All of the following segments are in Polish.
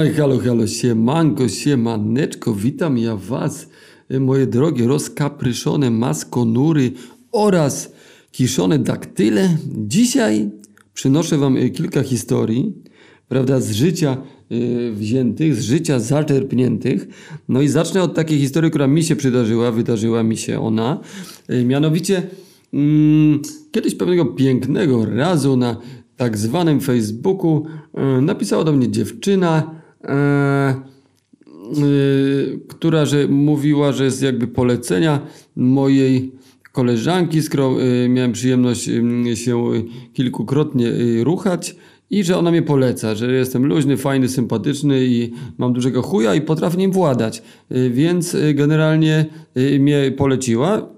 Halo, halo, siemanko, siemaneczko, witam ja was, e, moje drogie, rozkapryszone maskonury oraz kiszone daktyle. Dzisiaj przynoszę wam e, kilka historii, prawda, z życia e, wziętych, z życia zaczerpniętych. No i zacznę od takiej historii, która mi się przydarzyła, wydarzyła mi się ona. Mianowicie, mm, kiedyś pewnego pięknego razu na tak zwanym Facebooku napisała do mnie dziewczyna, która że mówiła, że jest jakby polecenia mojej koleżanki, z którą e, miałem przyjemność e, się kilkukrotnie e, ruchać i że ona mnie poleca, że jestem luźny, fajny, sympatyczny i mam dużego chuja i potrafię nim władać. E, Więc e, generalnie e, mnie poleciła.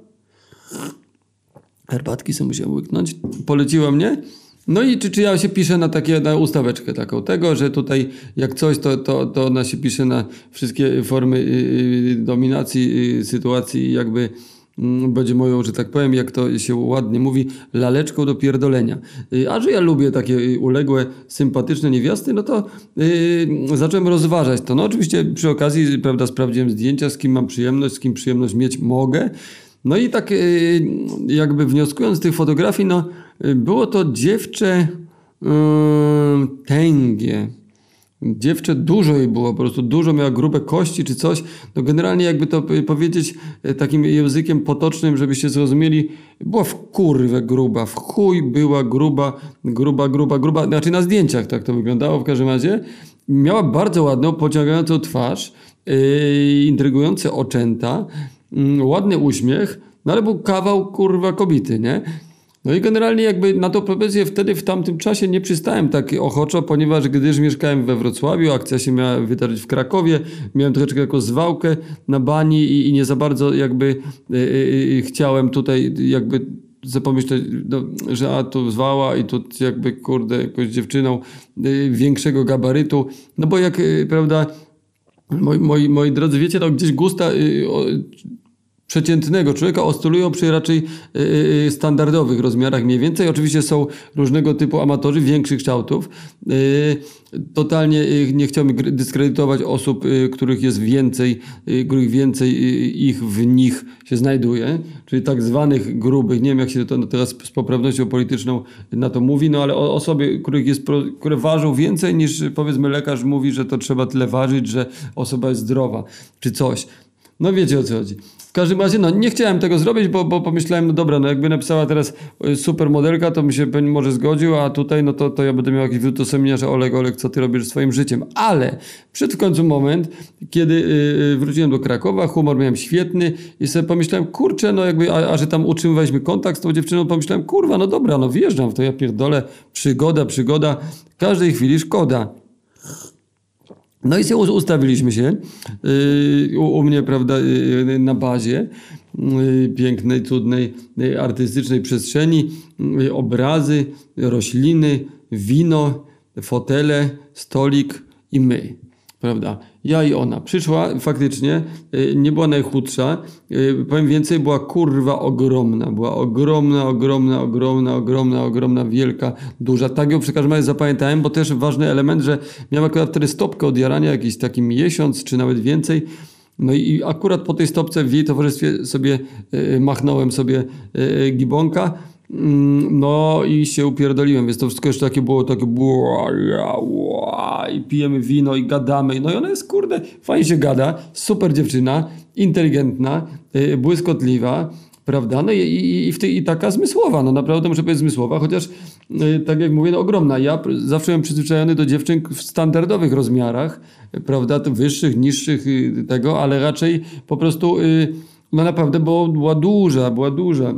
Herbatki sobie musiałem łyknąć. Poleciła mnie. No i czy, czy ja się piszę na takie, na ustaweczkę taką tego, że tutaj jak coś, to, to, to ona się pisze na wszystkie formy y, y, dominacji y, sytuacji jakby mm, będzie moją, że tak powiem, jak to się ładnie mówi, laleczką do pierdolenia. Y, A że ja lubię takie y, uległe, sympatyczne niewiasty, no to y, zacząłem rozważać to. No oczywiście przy okazji, prawda, sprawdziłem zdjęcia, z kim mam przyjemność, z kim przyjemność mieć mogę. No i tak y, jakby wnioskując z tych fotografii, no y, było to dziewczę y, tęgie. Dziewczę dużo jej było, po prostu dużo miała grube kości czy coś. No generalnie jakby to powiedzieć y, takim językiem potocznym, żebyście zrozumieli, była w kurwę gruba, w chuj była gruba, gruba, gruba, gruba. Znaczy na zdjęciach tak to wyglądało w każdym razie. Miała bardzo ładną, pociągającą twarz, yy, intrygujące oczęta, ładny uśmiech, no ale był kawał kurwa kobiety, nie? No i generalnie jakby na tą propozycję wtedy w tamtym czasie nie przystałem tak ochoczo, ponieważ gdyż mieszkałem we Wrocławiu, akcja się miała wydarzyć w Krakowie, miałem troszeczkę taką zwałkę na bani i, i nie za bardzo jakby y, y, y, chciałem tutaj jakby sobie pomyśleć, no, że a tu zwała i tu jakby kurde jakąś dziewczyną y, większego gabarytu, no bo jak, y, prawda, moi, moi, moi drodzy, wiecie, no gdzieś gusta y, przeciętnego człowieka oscylują przy raczej y, y, standardowych rozmiarach mniej więcej. Oczywiście są różnego typu amatorzy większych kształtów. Y, totalnie y, nie chciałbym dyskredytować osób, y, których jest więcej, y, których więcej y, ich w nich się znajduje, czyli tak zwanych grubych. Nie wiem, jak się to teraz z poprawnością polityczną na to mówi, no ale o osoby, których jest, które ważą więcej niż powiedzmy lekarz mówi, że to trzeba tyle ważyć, że osoba jest zdrowa, czy coś. No wiecie o co chodzi. W każdym razie, no nie chciałem tego zrobić, bo, bo pomyślałem, no dobra, no jakby napisała teraz y, super modelka, to mi się może zgodził, a tutaj, no to, to ja będę miał jakiś wyrzut że Oleg, Oleg, co ty robisz swoim życiem. Ale przyszedł w końcu moment, kiedy y, y, wróciłem do Krakowa, humor miałem świetny i sobie pomyślałem, kurczę, no jakby, a, a że tam utrzymywaliśmy kontakt z tą dziewczyną, pomyślałem, kurwa, no dobra, no wjeżdżam w to, ja pierdolę, przygoda, przygoda, każdej chwili szkoda. No i ustawiliśmy się yy, u, u mnie, prawda, yy, na bazie pięknej, cudnej, artystycznej przestrzeni, obrazy, rośliny, wino, fotele, stolik i my, prawda. Ja i ona. Przyszła faktycznie, yy, nie była najchudsza, yy, powiem więcej, była kurwa ogromna, była ogromna, ogromna, ogromna, ogromna, ogromna, wielka, duża. Tak ją przy każdym razie zapamiętałem, bo też ważny element, że miała akurat wtedy stopkę od jarania, jakiś taki miesiąc, czy nawet więcej. No i akurat po tej stopce w jej towarzystwie sobie yy, machnąłem sobie gibonka. Mm, No i się upierdoliłem, więc to wszystko jeszcze takie było, takie było i pijemy wino i gadamy. No i ona jest, kurde, fajnie się gada, super dziewczyna, inteligentna, yy, błyskotliwa, prawda? No i, i, i, tej, i taka zmysłowa, no naprawdę muszę powiedzieć zmysłowa, chociaż yy, tak jak mówię, no ogromna. Ja zawsze byłem przyzwyczajony do dziewczyn w standardowych rozmiarach, prawda? Wyższych, niższych yy, tego, ale raczej po prostu, no naprawdę było, była duża, była duża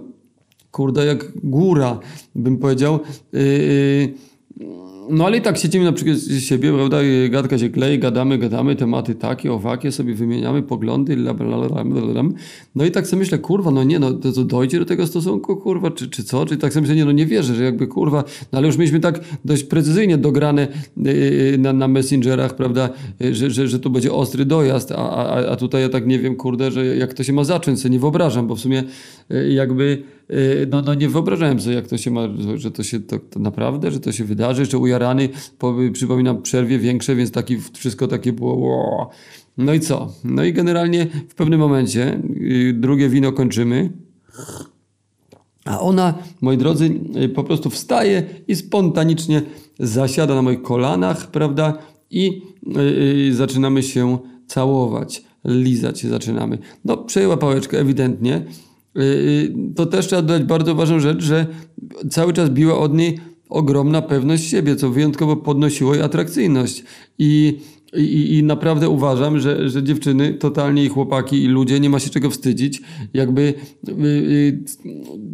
kurde, jak góra, bym powiedział. Yy, no ale i tak siedzimy na przykład z siebie, prawda, i gadka się klei, gadamy, gadamy, tematy takie, owakie, sobie wymieniamy poglądy, la, la, la, la, la, la. no i tak sobie myślę, kurwa, no nie, no to, to dojdzie do tego stosunku, kurwa, czy, czy co, czy tak sobie myślę, nie, no nie wierzę, że jakby, kurwa, no ale już mieliśmy tak dość precyzyjnie dograne na, na messengerach, prawda, że, że, że tu będzie ostry dojazd, a, a, a tutaj ja tak nie wiem, kurde, że jak to się ma zacząć, sobie nie wyobrażam, bo w sumie jakby yy, no, no nie wyobrażałem sobie, jak to się ma, że to się to, to naprawdę, że to się wydarzy, u ujarany, po, przypominam, przerwie większe, więc taki, wszystko takie było... Wow. No i co? No i generalnie w pewnym momencie yy, drugie wino kończymy. A ona, moi drodzy, yy, po prostu wstaje i spontanicznie zasiada na moich kolanach, prawda? I yy, zaczynamy się całować, lizać się zaczynamy. No, przejęła pałeczkę ewidentnie. Yy, to też trzeba dodać bardzo ważną rzecz, że cały czas biła od niej ogromna pewność siebie, co wyjątkowo podnosiło jej atrakcyjność. I i, I, naprawdę uważam, że, że dziewczyny, totalnie i chłopaki, i ludzie, nie ma się czego wstydzić. Jakby y, y,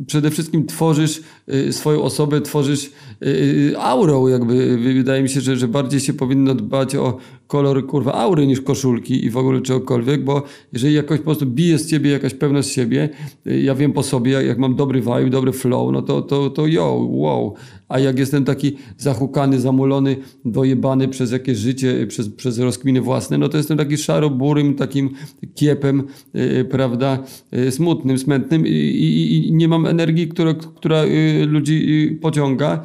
przede wszystkim tworzysz y, swoją osobę, tworzysz y, y, aurą. Jakby wydaje mi się, że, że bardziej się powinno dbać o kolor kurwa aury niż koszulki i w ogóle czegokolwiek, bo jeżeli jakoś po prostu bije z ciebie jakaś pewność siebie, y, ja wiem po sobie, jak mam dobry vibe, dobry flow, no to, to, to yo, wow. A jak jestem taki zahukany, zamulony, dojebany przez jakieś życie, przez, przez rozkminy własne, no to jestem taki szaroburym, takim kiepem, yy, prawda, yy, smutnym, smętnym i, i, i, nie mam energii, która, która yy, ludzi pociąga,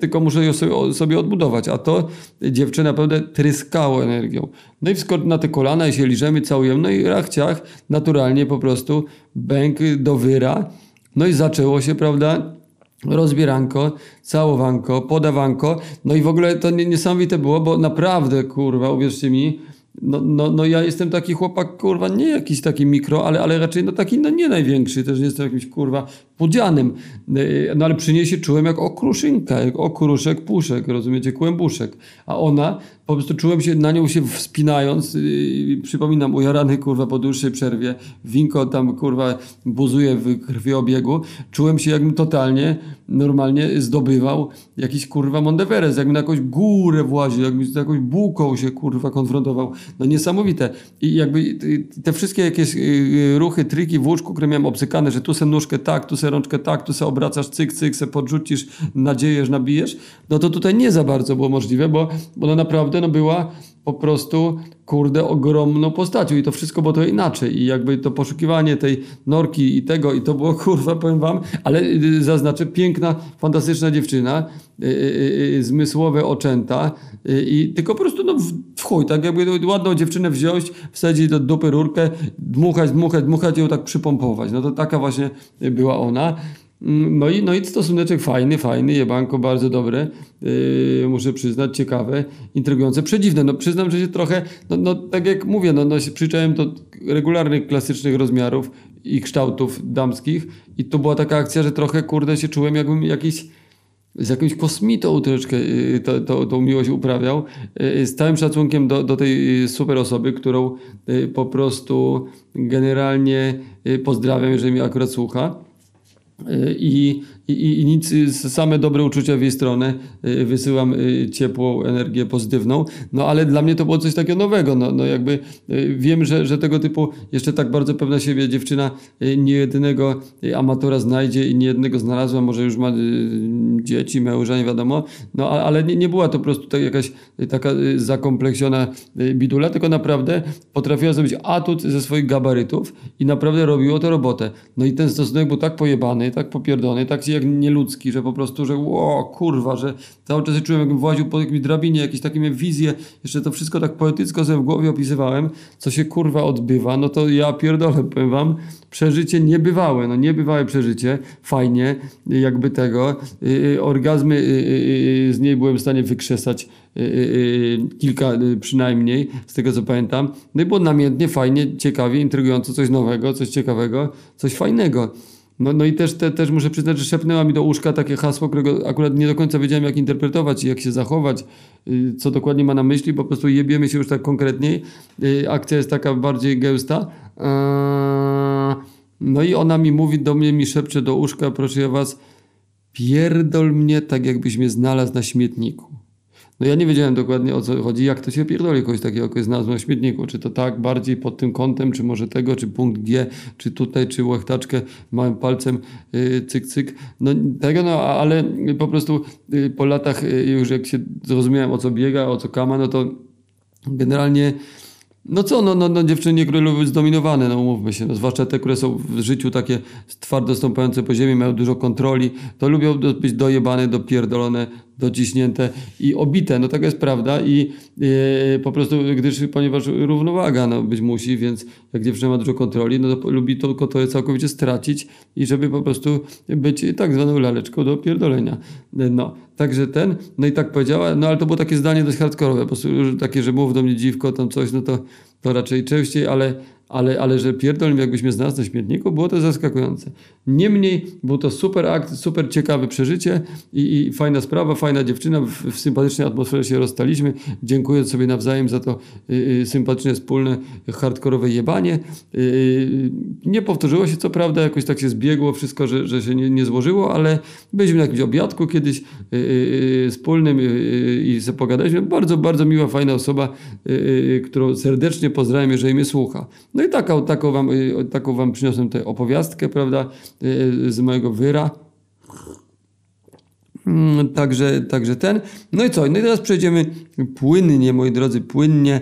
tylko muszę ją sobie, sobie odbudować. A to dziewczyna naprawdę tryskało energią. No i wskoro na te kolana i się liżemy, całujemy, no i rachciach naturalnie po prostu bęk do wyra. No i zaczęło się, prawda, rozbieranko, całowanko, podawanko. No i w ogóle to niesamowite było, bo naprawdę, kurwa, uwierzcie mi, no, no, no ja jestem taki chłopak, kurwa, nie jakiś taki mikro, ale, ale raczej no taki, no nie największy, też nie jestem jakimś, kurwa, pudzianym. No ale przy czułem jak okruszynka, jak okruszek, puszek, rozumiecie, kłębuszek. A ona, po prostu czułem się na nią się wspinając, yy, przypominam, ujarany, kurwa, po dłuższej przerwie, winko tam, kurwa, buzuje w krwiobiegu. Czułem się jakbym totalnie, normalnie zdobywał jakiś, kurwa, Mondeveres, jakbym na jakąś górę właził, jakbym z jakąś bułką się, kurwa, konfrontował. No niesamowite. I jakby te wszystkie jakieś yy, ruchy, triki w łóżku, które miałem obcykane, że tu se nóżkę tak, tu se rączkę tak, tu se obracasz, cyk, cyk, se podrzucisz, nadziejesz, nabijesz, no to tutaj nie za bardzo było możliwe, bo, bo no naprawdę no była po prostu, kurde, ogromną postacią i to wszystko było to inaczej i jakby to poszukiwanie tej norki i tego i to było, kurwa, powiem wam, ale y, zaznaczę, piękna, fantastyczna dziewczyna, yy, yy, zmysłowe oczęta yy, i tylko po prostu, no w chuj, tak jakby ładną dziewczynę wziąć, wsadzić do dupy rurkę, dmuchać, dmuchać, dmuchać i ją tak przypompować. No to taka właśnie była ona. No i, no i stosuneczek fajny, fajny, jebanko bardzo dobre, yy, muszę przyznać, ciekawe, intrygujące, przedziwne. No przyznam, że się trochę, no, no tak jak mówię, no, no się przyczaiłem do regularnych, klasycznych rozmiarów i kształtów damskich i to była taka akcja, że trochę, kurde, się czułem jakbym jakiś z jakimś kosmitą troszeczkę yy, to, to, tą miłość uprawiał. Yy, z całym szacunkiem do, do tej yy, super osoby, którą po prostu generalnie pozdrawiam, jeżeli mnie akurat słucha. I, i, I nic, same dobre uczucia w jej stronę, y, wysyłam y, ciepłą energię pozytywną, no ale dla mnie to było coś takiego nowego, no, no jakby y, wiem, że, że tego typu jeszcze tak bardzo pewna siebie dziewczyna nie jednego amatora znajdzie i nie jednego znalazła, może już ma dzieci, męża, nie wiadomo, no ale nie, nie była to po prostu tak jakaś taka zakompleksiona bidula, tylko naprawdę potrafiła zrobić atut ze swoich gabarytów i naprawdę robiło to robotę. No i ten stosunek był tak pojebany, tak popierdolony, tak jak nieludzki, że po prostu, że o kurwa, że cały czas się czułem jakbym właził po jakimś drabinie, jakieś takie miałem wizje, jeszcze to wszystko tak poetycko sobie w głowie opisywałem, co się kurwa odbywa, no to ja pierdolę, powiem wam, przeżycie niebywałe, no niebywałe przeżycie, fajnie, jakby tego, yy, orgazmy yy, yy, z niej byłem w stanie wykrzesać kilka przynajmniej, z tego co pamiętam, no i było namiętnie, fajnie, ciekawie, intrygująco, coś nowego, coś ciekawego, coś fajnego. No, no i też, te, też muszę przyznać, że szepnęła mi do łóżka takie hasło, którego akurat nie do końca wiedziałem, jak interpretować i jak się zachować, y, co dokładnie ma na myśli, po prostu jebiemy się już tak konkretniej. Y, akcja jest taka bardziej gęsta. Eee, no i ona mi mówi do mnie, mi szepcze do łóżka, proszę ja was, pierdol mnie tak, jakbyś mnie znalazł na śmietniku. No ja nie wiedziałem dokładnie o co chodzi, jak to się pierdoli kogoś takiego, kogoś znalazł na śmietniku. Czy to tak bardziej pod tym kątem, czy może tego, czy punkt G, czy tutaj, czy łechtaczkę małym palcem yy, cyk, cyk. No tego, no ale po prostu yy, po latach yy, już jak się zrozumiałem o co biega, o co kama, no to generalnie no co, no, no, no dziewczyny, które lubią być zdominowane, no umówmy się, no, zwłaszcza te, które są w życiu takie twardo stąpające po ziemi, mają dużo kontroli, to lubią być dojebane, dopierdolone, dociśnięte i obite. No taka jest prawda i yy, po prostu, gdyż ponieważ równowaga no, być musi, więc jak dziewczyna ma dużo kontroli, no to lubi tylko to całkowicie stracić i żeby po prostu być tak zwaną laleczką do pierdolenia. No, także ten, no i tak powiedziała, no ale to było takie zdanie dość hardkorowe, po prostu takie, że mów do mnie dziwko, tam coś, no to, to raczej częściej, ale ale, ale że pierdolę, jakbyśmy znalazł na śmietniku, było to zaskakujące. Niemniej był to super akt, super ciekawe przeżycie i, i fajna sprawa, fajna dziewczyna, w, w, sympatycznej atmosferze się rozstaliśmy, dziękując sobie nawzajem za to y, y, sympatyczne, wspólne, hardkorowe jebanie. Y, y, nie powtórzyło się co prawda, jakoś tak się zbiegło wszystko, że, że się nie, nie złożyło, ale byliśmy na jakimś obiadku kiedyś y, y, wspólnym i sobie pogadaliśmy. Bardzo, bardzo miła, fajna osoba, którą serdecznie pozdrawiam, jeżeli mnie słucha. No i taką, taką, wam, y, taką wam przyniosłem tę opowiastkę, prawda, y, z mojego wyra. Mm, także, także ten. No i co? No i teraz przejdziemy płynnie, moi drodzy, płynnie.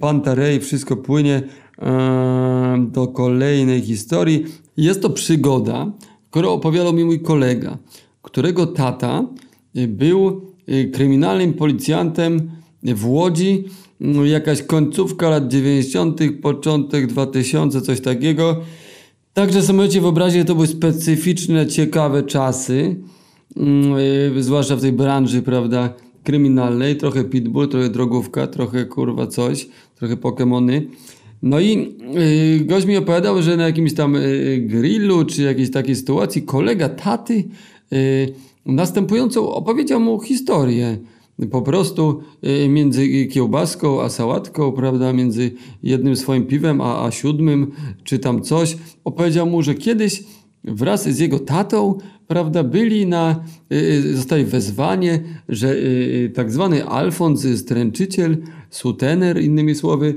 Pantarej, wszystko płynie e, do kolejnej historii. Jest to przygoda, którą opowiadał mi mój kolega, którego tata był y, kryminalnym policjantem w Łodzi jakaś końcówka lat 90., początek 2000, coś takiego. Także sobie możecie wyobrazić, to były specyficzne, ciekawe czasy, yy, zwłaszcza w tej branży, prawda, kryminalnej. Trochę pitbull, trochę drogówka, trochę kurwa coś, trochę pokemony. No i yy, gość mi opowiadał, że na jakimś tam yy, grillu, czy jakiejś takiej sytuacji, kolega taty yy, następującą opowiedział mu historię po prostu y, między kiełbaską a sałatką, prawda, między jednym swoim piwem a, a siódmym, czy tam coś, opowiedział mu, że kiedyś wraz z jego tatą, prawda, byli na, y, y, zostali wezwanie, że tak zwany Alfons Stręczyciel, sutener, innymi słowy,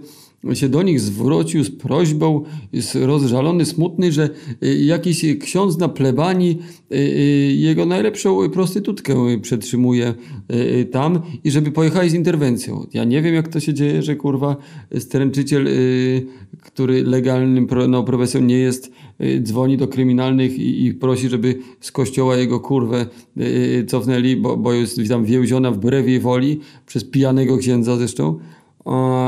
się do nich zwrócił z prośbą, rozżalony, smutny, że y, jakiś ksiądz na plebanii y, y, jego najlepszą prostytutkę przetrzymuje tam i żeby pojechali z interwencją. Ja nie wiem, jak to się dzieje, że kurwa stręczyciel, który legalnym no, profesją nie jest, dzwoni do kryminalnych i, i prosi, żeby z kościoła jego kurwę cofnęli, bo, bo jest tam więziona wbrew jej woli przez pijanego księdza zresztą.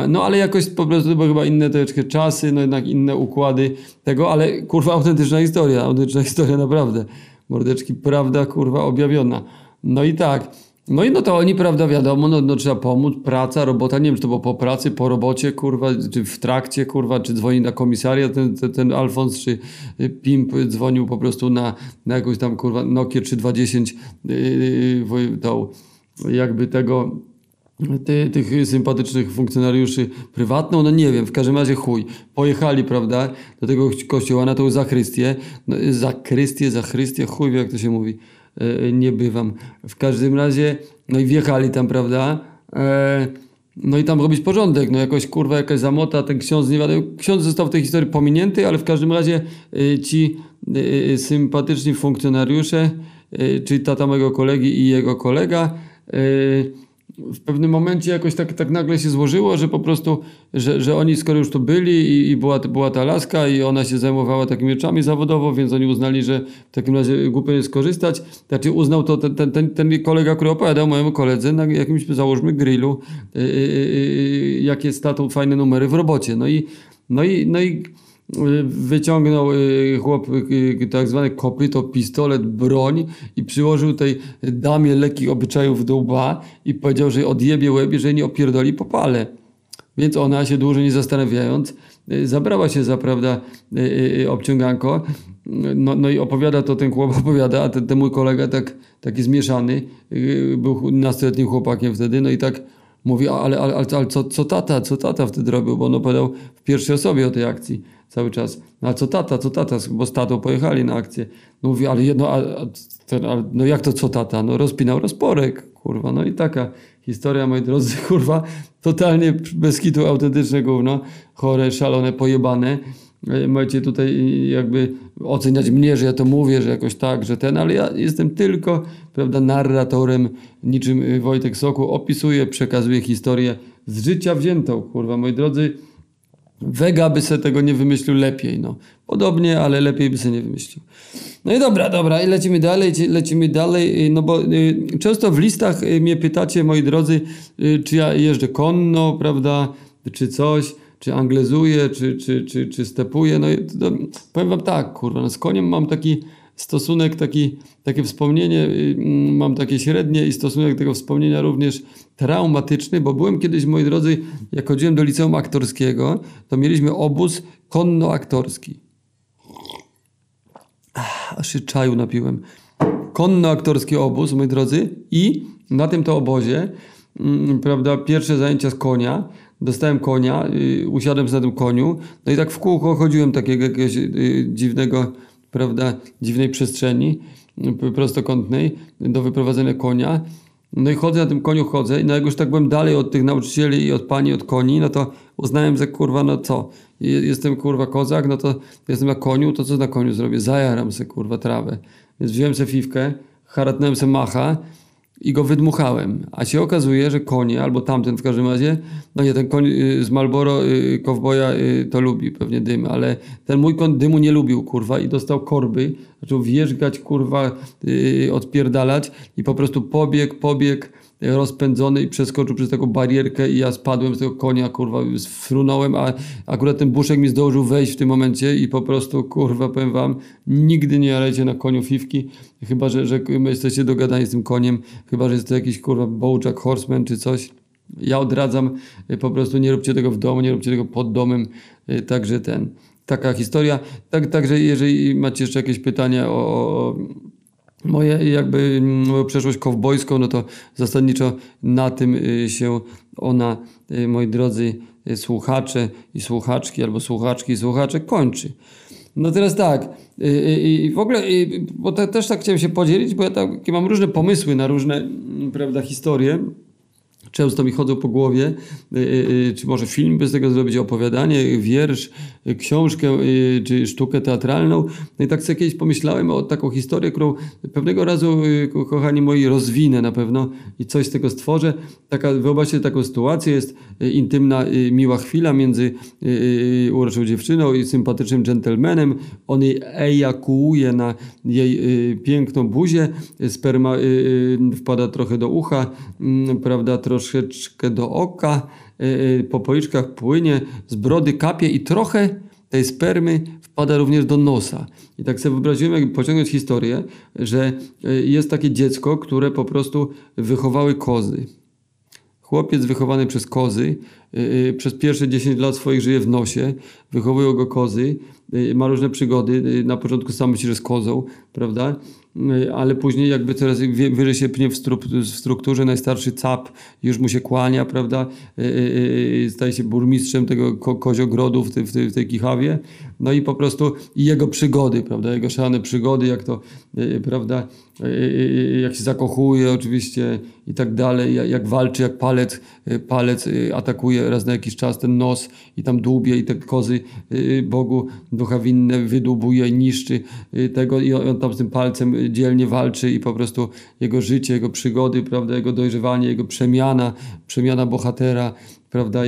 No ale jakoś po prostu były chyba inne troszeczkę czasy, no jednak inne układy tego, ale kurwa autentyczna historia, autentyczna historia naprawdę. Mordeczki, prawda kurwa objawiona. No i tak. No i no to oni, prawda, wiadomo, no, no trzeba pomóc, praca, robota, nie wiem, czy to było po pracy, po robocie, kurwa, czy w trakcie, kurwa, czy dzwoni na komisariat ten, ten, ten Alfons, czy Pimp dzwonił po prostu na, na jakąś tam, kurwa, Nokia 3210, yy, yy, tą, jakby tego ty, tych sympatycznych funkcjonariuszy prywatną, no nie wiem, w każdym razie chuj. Pojechali, prawda, do tego kościoła na tą zachrystię, no, zakrystię, zachrystię, chuj jak to się mówi, e, nie bywam. W każdym razie, no i wjechali tam, prawda, e, no i tam robić porządek, no jakoś kurwa jakaś zamota, ten ksiądz nie wiadomo, ksiądz został w tej historii pominięty, ale w każdym razie e, ci e, sympatyczni funkcjonariusze, e, czyli tata mojego kolegi i jego kolega, e, w pewnym momencie jakoś tak, tak nagle się złożyło, że po prostu, że, że oni skoro już tu byli i, i była, była ta laska i ona się zajmowała takimi rzeczami zawodowo, więc oni uznali, że w takim razie głupio jest skorzystać. Znaczy uznał to ten, ten, ten, kolega, który opowiadał mojemu koledze na jakimś, załóżmy, grillu, yy, yy, jakie statą fajne numery w robocie. No i, no i, no i wyciągnął y, chłop y, tak zwany kopyto, pistolet, broń i przyłożył tej damie lekkich obyczajów do łba i powiedział, że odjebie łeb, jeżeli nie opierdoli popale. Więc ona się dłużej nie zastanawiając, y, zabrała się za, prawda, obciąganko. No, no i opowiada to, ten chłop opowiada, a ten, ten mój kolega tak, taki zmieszany, był nastoletnim chłopakiem wtedy, no i tak mówi, ale, ale, ale, ale co, co tata, co tata wtedy robił, bo on opowiadał w pierwszej osobie o tej akcji cały czas. No a co tata, co tata, bo z tatą pojechali na akcję. No mówi, ale jedno, a, a, ten, a, no jak to co tata? No rozpinał rozporek, kurwa. No i taka historia, moi drodzy, kurwa, totalnie bez kitu autentyczne gówno, chore, szalone, pojebane. E, Możecie tutaj jakby oceniać mnie, że ja to mówię, że jakoś tak, że ten, ale ja jestem tylko, prawda, narratorem, niczym y, Wojtek Soku, opisuję, przekazuję historię z życia wziętą, kurwa, moi drodzy. Wega by sobie tego nie wymyślił lepiej, no. Podobnie, ale lepiej by sobie nie wymyślił. No i dobra, dobra, i lecimy dalej, lecimy dalej, no bo y, często w listach mnie pytacie, moi drodzy, y, czy ja jeżdżę konno, prawda, czy coś, czy anglezuję, czy, czy, czy, czy stepuję, no to, powiem wam tak, kurwa, no z koniem mam taki stosunek, taki, takie wspomnienie, mm, mam takie średnie i stosunek tego wspomnienia również traumatyczny, bo byłem kiedyś, moi drodzy, jak chodziłem do liceum aktorskiego, to mieliśmy obóz konno-aktorski. Aż się czaju napiłem. Konno-aktorski obóz, moi drodzy, i na tym to obozie, mm, prawda, pierwsze zajęcia z konia, dostałem konia, usiadłem na tym koniu, no i tak w kółko chodziłem takiego jakiegoś y, dziwnego, prawda, dziwnej przestrzeni prostokątnej do wyprowadzenia konia. No i chodzę na tym koniu, chodzę i no jak już tak byłem dalej od tych nauczycieli i od pani, od koni, no to uznałem, że kurwa, no co, jestem kurwa kozak, no to jestem na koniu, to co na koniu zrobię? Zajaram se kurwa trawę. Więc wziąłem se fiwkę, haratnąłem se macha, i go wydmuchałem. A się okazuje, że konie, albo tamten w każdym razie, no nie, ten koń y, z Malboro y, kowboja y, to lubi pewnie dym, ale ten mój koń dymu nie lubił, kurwa, i dostał korby, zaczął wjeżdżać, kurwa, odpierdalać i po prostu pobiegł, pobiegł, rozpędzony i przeskoczył przez taką barierkę i ja spadłem z tego konia, kurwa, sfrunąłem, a akurat ten buszek mi zdążył wejść w tym momencie i po prostu, kurwa, powiem wam, nigdy nie jarajcie na koniu fifki, chyba, że, że jesteście dogadani z tym koniem, chyba, że jest to jakiś, kurwa, Bojack Horseman czy coś. Ja odradzam, y, po prostu nie róbcie tego w domu, nie róbcie tego pod domem, y, także ten, taka historia. Tak, także jeżeli macie jeszcze jakieś pytania o, o moje jakby moją przeszłość kowbojską, no to zasadniczo na tym y, się ona, y, moi drodzy y, słuchacze i słuchaczki, albo słuchaczki i słuchacze kończy. No teraz tak, i w ogóle, bo też tak chciałem się podzielić, bo ja takie mam różne pomysły na różne, mm, prawda, historie często mi chodzą po głowie, y, y, y, czy może film by z tego zrobić, opowiadanie, wiersz, książkę, czy sztukę teatralną. No i tak sobie kiedyś pomyślałem o taką historię, którą pewnego razu, kochani moi, rozwinę na pewno i coś z tego stworzę. Taka, wyobraźcie taką sytuację, jest intymna, miła chwila między uroczą dziewczyną i sympatycznym dżentelmenem. On jej na jej piękną buzię, sperma wpada trochę do ucha, mm, prawda, troszeczkę do oka, y, y, po policzkach płynie, z brody kapie i trochę tej spermy wpada również do nosa. I tak sobie wyobraziłem, jak pociągnąć historię, że y, jest takie dziecko, które po prostu wychowały kozy. Chłopiec wychowany przez kozy, przez pierwsze 10 lat swoich żyje w nosie, wychowują go kozy, ma różne przygody. Na początku sam myśli, że kozą, prawda? Y, ale później jakby coraz wyżej się pnie w, strukturze, najstarszy cap już mu się kłania, prawda, y, y, staje się burmistrzem tego ko koziogrodu w, tej, w, tej, w tej Kichawie, no i po prostu i jego przygody, prawda, jego szalone przygody, jak to, prawda, jak się zakochuje oczywiście i tak dalej, jak walczy, jak palec, palec atakuje raz na jakiś czas ten nos i tam dłubie i te kozy Bogu ducha winne wydłubuje niszczy tego i on tam z tym palcem dzielnie walczy i po prostu jego życie, jego przygody, prawda, jego dojrzewanie, jego przemiana, przemiana bohatera, prawda,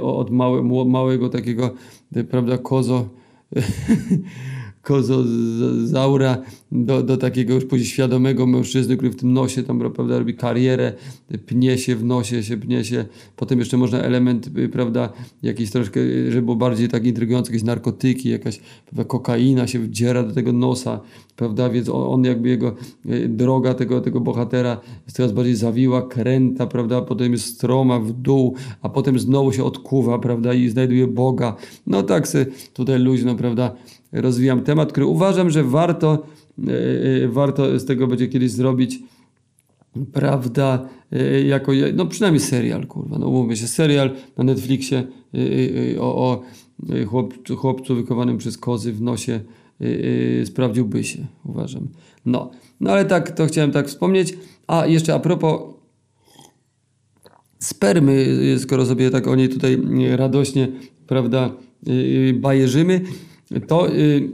od małe, małego takiego, prawda, kozo kozozaura do, do takiego już później świadomego mężczyzny, który w tym nosie tam prawda, robi karierę, pnie się w nosie, się pnie się. Potem jeszcze można element, y, prawda, jakiś troszkę, żeby było bardziej tak intrygujące, jakieś narkotyki, jakaś prawda, kokaina się wdziera do tego nosa, prawda, więc on, on jakby jego y, droga tego, tego bohatera jest coraz bardziej zawiła, kręta, prawda, potem jest stroma w dół, a potem znowu się odkuwa, prawda, i znajduje Boga. No tak se tutaj luźno, prawda, rozwijam temat, który uważam, że warto, e, e, warto z tego będzie kiedyś zrobić prawda, e, jako, no przynajmniej serial, kurwa, no umówmy się, serial na Netflixie o, o chłop, chłopcu wykowanym przez kozy w nosie sprawdziłby się, uważam. No, no ale tak, to chciałem tak wspomnieć. A jeszcze a propos spermy, skoro sobie tak o niej tutaj radośnie, prawda, bajerzymy, to y,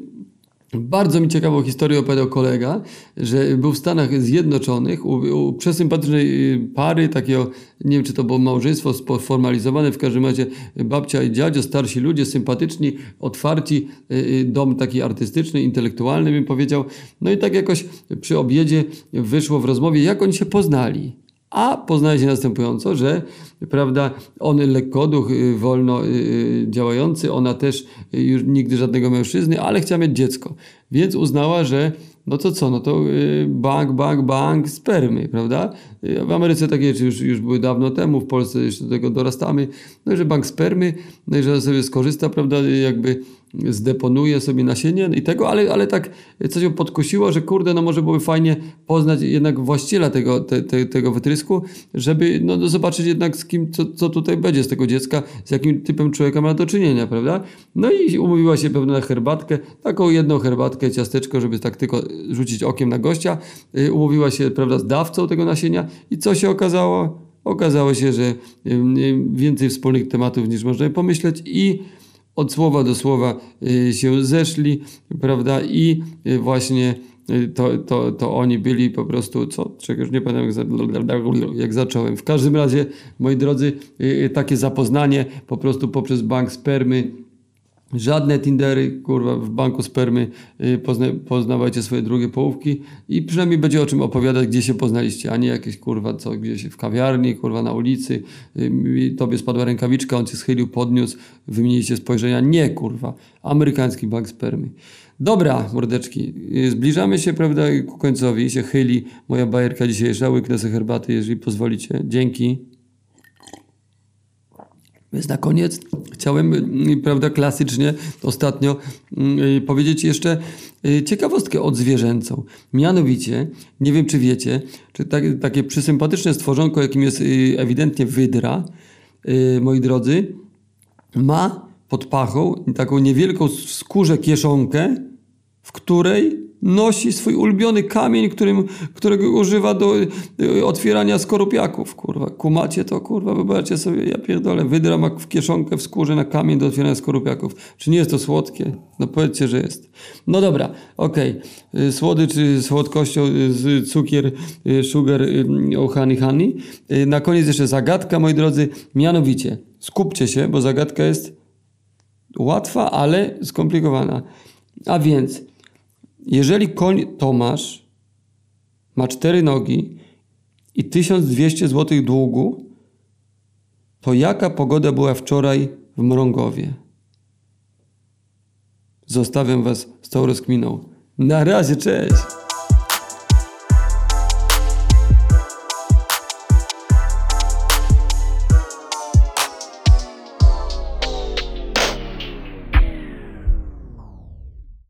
Bardzo mi ciekawą historię opowiadał kolega, że był w Stanach Zjednoczonych u, u przesympatycznej y, pary, takiego, nie wiem czy to było małżeństwo sformalizowane, w każdym razie babcia i dziadzio, starsi ludzie, sympatyczni, otwarci, y, dom taki artystyczny, intelektualny bym powiedział. No i tak jakoś przy obiedzie wyszło w rozmowie, jak oni się poznali. A poznaje się następująco, że prawda, on lekkoduch, y, wolno y, y, działający, ona też już nigdy żadnego mężczyzny, ale chciała mieć dziecko. Więc uznała, że no to co, no to bank, bank, bank spermy, prawda? W Ameryce takie rzeczy już, już były dawno temu, w Polsce jeszcze do tego dorastamy. No że bank spermy, no i że sobie skorzysta, prawda, jakby zdeponuje sobie nasienie i tego, ale, ale tak coś ją podkusiło, że kurde, no może byłoby fajnie poznać jednak właściciela tego, te, te, tego wytrysku, żeby no, zobaczyć jednak z kim, co, co tutaj będzie z tego dziecka, z jakim typem człowieka ma do czynienia, prawda? No i umówiła się pewnie na herbatkę, taką jedną herbatkę, ciasteczko, żeby tak tylko rzucić okiem na gościa. Y, umówiła się, prawda, z dawcą tego nasienia i co się okazało? Okazało się, że y, y, więcej wspólnych tematów niż można pomyśleć i od słowa do słowa y, się zeszli, prawda? I y, właśnie y, to, to, to oni byli po prostu, co, czegoś nie pamiętam jak, jak zacząłem. W każdym razie, moi drodzy, takie zapoznanie po prostu poprzez bank spermy Żadne Tindery, kurwa, w banku spermy y, pozna, poznawajcie swoje drugie połówki i przynajmniej będzie o czym opowiadać, gdzie się poznaliście, a nie jakieś, kurwa, co, gdzieś w kawiarni, kurwa, na ulicy, y, tobie spadła rękawiczka, on cię schylił, podniósł, wymieniliście spojrzenia. Nie, kurwa, amerykański bank spermy. Dobra, mordeczki, y, zbliżamy się, prawda, ku końcowi, się chyli moja bajerka dzisiejsza, łyknę sobie herbaty, jeżeli pozwolicie. Dzięki. Więc na koniec chciałem, mm, prawda, klasycznie ostatnio yy, powiedzieć jeszcze yy, ciekawostkę odzwierzęcą. Mianowicie, nie wiem czy wiecie, czy tak, takie przysympatyczne stworzonko, jakim jest yy, ewidentnie wydra, y, moi drodzy, ma pod pachą taką niewielką skórze kieszonkę, w której nosi swój ulubiony kamień, którym, którego używa do y, otwierania skorupiaków, kurwa. Kumacie to, kurwa, wyobraźcie sobie, ja pierdolę, wydra ma w kieszonkę w skórze na kamień do otwierania skorupiaków. Czy nie jest to słodkie? No powiedzcie, że jest. No dobra, okej. Okay. Słodycz słodkością, z cukier, sugar, oh honey, honey. Na koniec jeszcze zagadka, moi drodzy, mianowicie, skupcie się, bo zagadka jest łatwa, ale skomplikowana. A więc jeżeli koń Tomasz ma cztery nogi i 1200 zł długu, to jaka pogoda była wczoraj w Mrągowie? Zostawiam Was z tą rozkminą. Na razie, cześć!